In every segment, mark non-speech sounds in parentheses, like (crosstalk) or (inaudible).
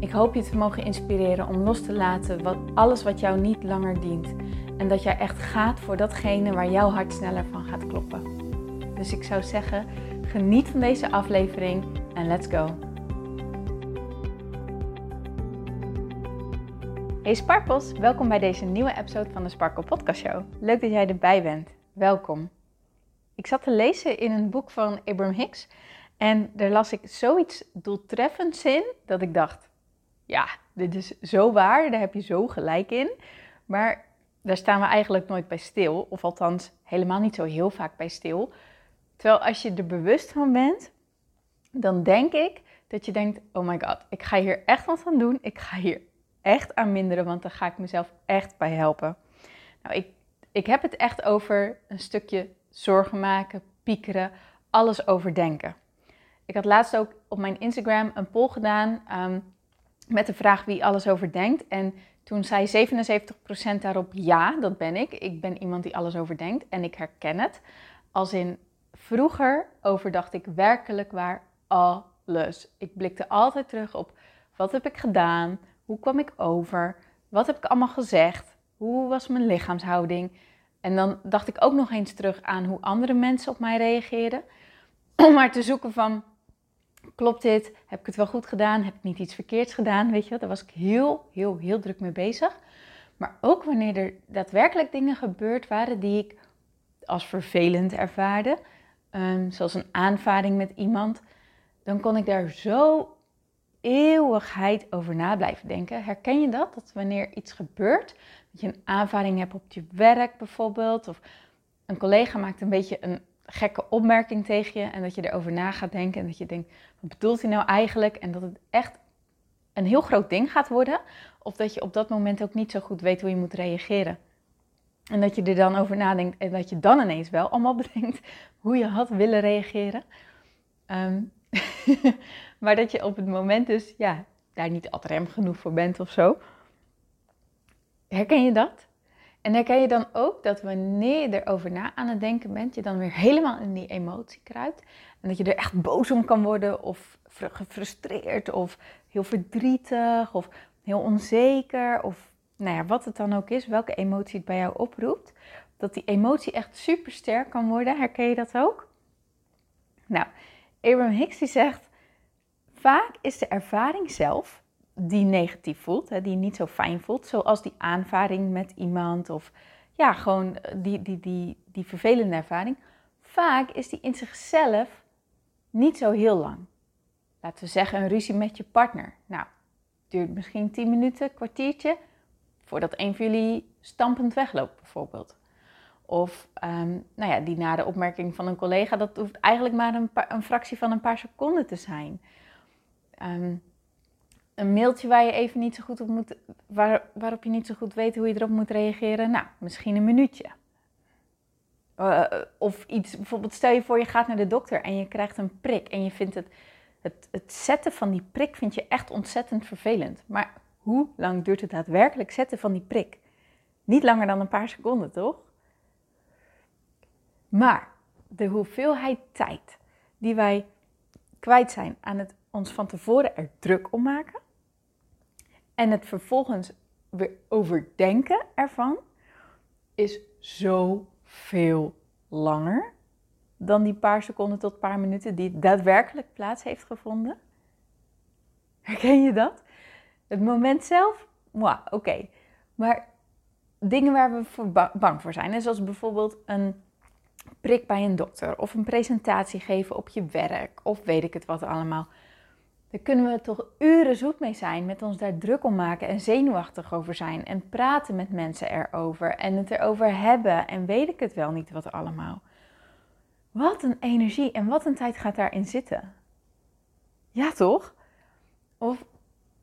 Ik hoop je te mogen inspireren om los te laten wat, alles wat jou niet langer dient. En dat jij echt gaat voor datgene waar jouw hart sneller van gaat kloppen. Dus ik zou zeggen, geniet van deze aflevering en let's go. Hey Sparkles, welkom bij deze nieuwe episode van de Sparkle Podcast Show. Leuk dat jij erbij bent. Welkom. Ik zat te lezen in een boek van Abraham Hicks en daar las ik zoiets doeltreffends in dat ik dacht: ja, dit is zo waar, daar heb je zo gelijk in. Maar daar staan we eigenlijk nooit bij stil, of althans helemaal niet zo heel vaak bij stil. Terwijl als je er bewust van bent, dan denk ik dat je denkt: oh my god, ik ga hier echt wat aan doen. Ik ga hier echt aan minderen, want daar ga ik mezelf echt bij helpen. Nou, ik, ik heb het echt over een stukje zorgen maken, piekeren, alles overdenken. Ik had laatst ook op mijn Instagram een poll gedaan. Um, met de vraag wie alles overdenkt. En toen zei 77% daarop ja, dat ben ik. Ik ben iemand die alles overdenkt en ik herken het. Als in vroeger overdacht ik werkelijk waar alles. Ik blikte altijd terug op wat heb ik gedaan, hoe kwam ik over, wat heb ik allemaal gezegd, hoe was mijn lichaamshouding. En dan dacht ik ook nog eens terug aan hoe andere mensen op mij reageerden. (clears throat) Om maar te zoeken van klopt dit? Heb ik het wel goed gedaan? Heb ik niet iets verkeerds gedaan? Weet je, daar was ik heel, heel, heel druk mee bezig. Maar ook wanneer er daadwerkelijk dingen gebeurd waren die ik als vervelend ervaarde, um, zoals een aanvaring met iemand, dan kon ik daar zo eeuwigheid over na blijven denken. Herken je dat? Dat wanneer iets gebeurt, dat je een aanvaring hebt op je werk bijvoorbeeld, of een collega maakt een beetje een gekke opmerking tegen je en dat je erover na gaat denken en dat je denkt, wat bedoelt hij nou eigenlijk? En dat het echt een heel groot ding gaat worden, of dat je op dat moment ook niet zo goed weet hoe je moet reageren. En dat je er dan over nadenkt en dat je dan ineens wel allemaal (laughs) bedenkt hoe je had willen reageren. Ehm, (laughs) maar dat je op het moment dus ja, daar niet ad rem genoeg voor bent of zo. Herken je dat? En herken je dan ook dat wanneer je erover na aan het denken bent, je dan weer helemaal in die emotie kruipt. En dat je er echt boos om kan worden, of gefrustreerd, of heel verdrietig, of heel onzeker, of nou ja, wat het dan ook is, welke emotie het bij jou oproept. Dat die emotie echt super sterk kan worden. Herken je dat ook? Nou, Abraham Hicks die zegt, vaak is de ervaring zelf die negatief voelt, hè, die niet zo fijn voelt, zoals die aanvaring met iemand of ja, gewoon eh, die, die, die, die vervelende ervaring, vaak is die in zichzelf niet zo heel lang. Laten we zeggen een ruzie met je partner. Nou, duurt misschien 10 minuten, kwartiertje, voordat een van jullie stampend wegloopt bijvoorbeeld. Of um, nou ja, die nare opmerking van een collega, dat hoeft eigenlijk maar een, een fractie van een paar seconden te zijn. Um, een mailtje waar je even niet zo goed op moet, waar, waarop je niet zo goed weet hoe je erop moet reageren. Nou, misschien een minuutje. Uh, of iets, bijvoorbeeld stel je voor je gaat naar de dokter en je krijgt een prik en je vindt het, het, het zetten van die prik vind je echt ontzettend vervelend. Maar hoe lang duurt het daadwerkelijk zetten van die prik? Niet langer dan een paar seconden, toch? Maar de hoeveelheid tijd die wij kwijt zijn aan het ons van tevoren er druk om maken, en het vervolgens weer overdenken ervan is zo veel langer dan die paar seconden tot paar minuten die daadwerkelijk plaats heeft gevonden. Herken je dat? Het moment zelf, oké. Maar dingen waar we bang voor zijn, zoals bijvoorbeeld een prik bij een dokter of een presentatie geven op je werk of weet ik het wat allemaal. Daar kunnen we toch uren zoet mee zijn, met ons daar druk om maken en zenuwachtig over zijn en praten met mensen erover en het erover hebben en weet ik het wel niet wat allemaal. Wat een energie en wat een tijd gaat daarin zitten. Ja, toch? Of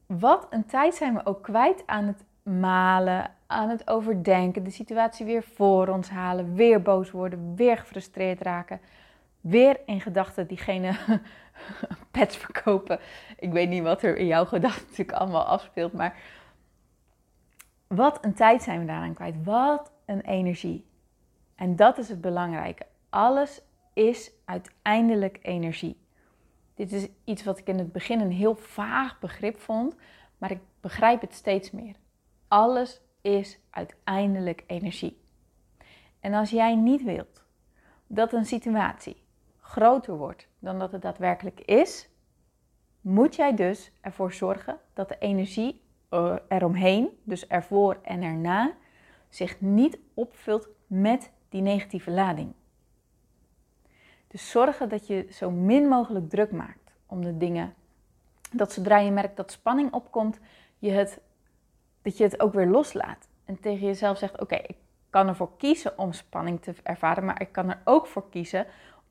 wat een tijd zijn we ook kwijt aan het malen, aan het overdenken, de situatie weer voor ons halen, weer boos worden, weer gefrustreerd raken, weer in gedachten diegene (laughs) pets verkopen. Ik weet niet wat er in jouw gedachten natuurlijk allemaal afspeelt, maar wat een tijd zijn we daaraan kwijt. Wat een energie. En dat is het belangrijke. Alles is uiteindelijk energie. Dit is iets wat ik in het begin een heel vaag begrip vond, maar ik begrijp het steeds meer. Alles is uiteindelijk energie. En als jij niet wilt dat een situatie groter wordt dan dat het daadwerkelijk is, moet jij dus ervoor zorgen dat de energie eh, eromheen, dus ervoor en erna, zich niet opvult met die negatieve lading. Dus zorgen dat je zo min mogelijk druk maakt om de dingen. Dat zodra je merkt dat spanning opkomt, je het, dat je het ook weer loslaat. En tegen jezelf zegt: Oké, ik kan ervoor kiezen om spanning te ervaren, maar ik kan er ook voor kiezen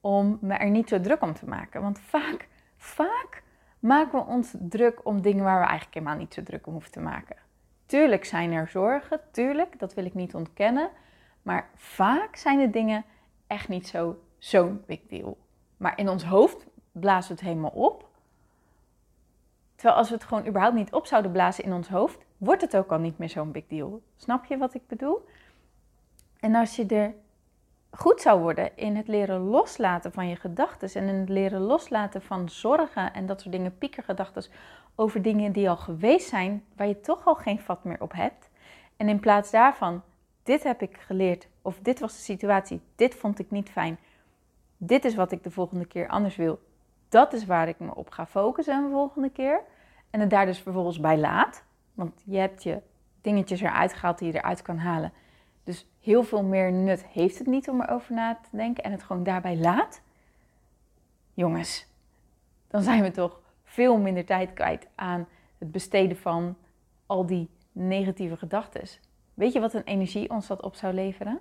om me er niet zo druk om te maken. Want vaak, vaak maken we ons druk om dingen waar we eigenlijk helemaal niet zo druk om hoeven te maken. Tuurlijk zijn er zorgen, tuurlijk, dat wil ik niet ontkennen. Maar vaak zijn de dingen echt niet zo zo'n big deal. Maar in ons hoofd blazen we het helemaal op. Terwijl als we het gewoon überhaupt niet op zouden blazen in ons hoofd, wordt het ook al niet meer zo'n big deal. Snap je wat ik bedoel? En als je er goed zou worden in het leren loslaten van je gedachten en in het leren loslaten van zorgen en dat soort dingen, piekergedachten over dingen die al geweest zijn, waar je toch al geen vat meer op hebt. En in plaats daarvan, dit heb ik geleerd, of dit was de situatie, dit vond ik niet fijn, dit is wat ik de volgende keer anders wil, dat is waar ik me op ga focussen de volgende keer. En het daar dus vervolgens bij laat, want je hebt je dingetjes eruit gehaald die je eruit kan halen. Dus heel veel meer nut heeft het niet om erover na te denken en het gewoon daarbij laat. Jongens, dan zijn we toch veel minder tijd kwijt aan het besteden van al die negatieve gedachten. Weet je wat een energie ons dat op zou leveren?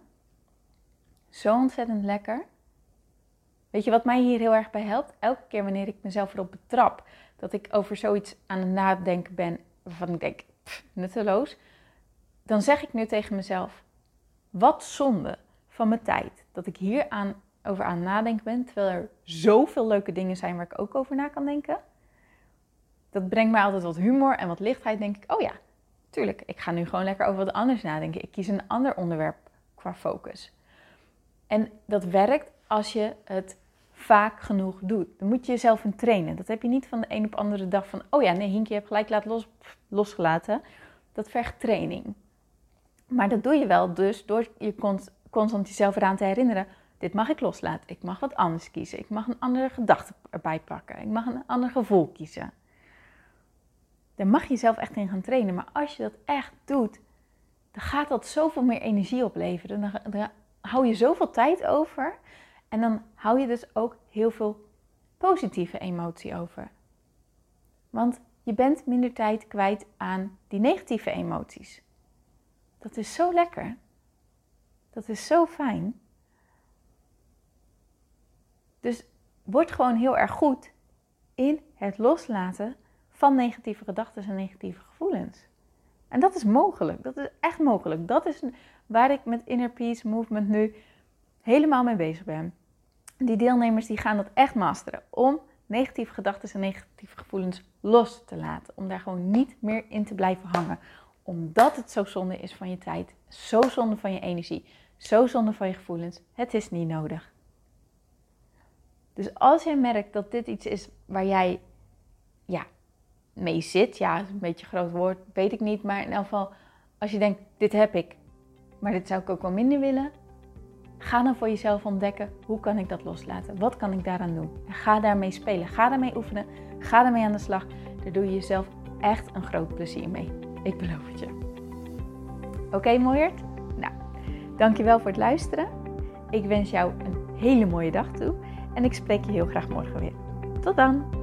Zo ontzettend lekker. Weet je wat mij hier heel erg bij helpt? Elke keer wanneer ik mezelf erop betrap dat ik over zoiets aan het nadenken ben waarvan ik denk, pff, nutteloos, dan zeg ik nu tegen mezelf: wat zonde van mijn tijd dat ik hier aan, over aan nadenken ben, terwijl er zoveel leuke dingen zijn waar ik ook over na kan denken. Dat brengt mij altijd wat humor en wat lichtheid. Denk ik, oh ja, tuurlijk, ik ga nu gewoon lekker over wat anders nadenken. Ik kies een ander onderwerp qua focus. En dat werkt als je het vaak genoeg doet. Dan moet je jezelf in trainen. Dat heb je niet van de een op andere dag van, oh ja, nee, Hinkje, je hebt gelijk laat los, losgelaten. Dat vergt training. Maar dat doe je wel dus door je constant jezelf eraan te herinneren. Dit mag ik loslaten. Ik mag wat anders kiezen. Ik mag een andere gedachte erbij pakken. Ik mag een ander gevoel kiezen. Daar mag je jezelf echt in gaan trainen. Maar als je dat echt doet, dan gaat dat zoveel meer energie opleveren. Dan, dan hou je zoveel tijd over. En dan hou je dus ook heel veel positieve emotie over. Want je bent minder tijd kwijt aan die negatieve emoties. Dat is zo lekker. Dat is zo fijn. Dus word gewoon heel erg goed in het loslaten van negatieve gedachten en negatieve gevoelens. En dat is mogelijk. Dat is echt mogelijk. Dat is waar ik met Inner Peace Movement nu helemaal mee bezig ben. Die deelnemers die gaan dat echt masteren. Om negatieve gedachten en negatieve gevoelens los te laten. Om daar gewoon niet meer in te blijven hangen omdat het zo zonde is van je tijd, zo zonde van je energie, zo zonde van je gevoelens. Het is niet nodig. Dus als jij merkt dat dit iets is waar jij ja, mee zit, ja, een beetje een groot woord, weet ik niet, maar in elk geval, als je denkt, dit heb ik, maar dit zou ik ook wel minder willen, ga dan voor jezelf ontdekken, hoe kan ik dat loslaten? Wat kan ik daaraan doen? En ga daarmee spelen, ga daarmee oefenen, ga daarmee aan de slag. Daar doe je jezelf echt een groot plezier mee. Ik beloof het je. Oké, okay? Nou, dankjewel voor het luisteren. Ik wens jou een hele mooie dag toe. En ik spreek je heel graag morgen weer. Tot dan!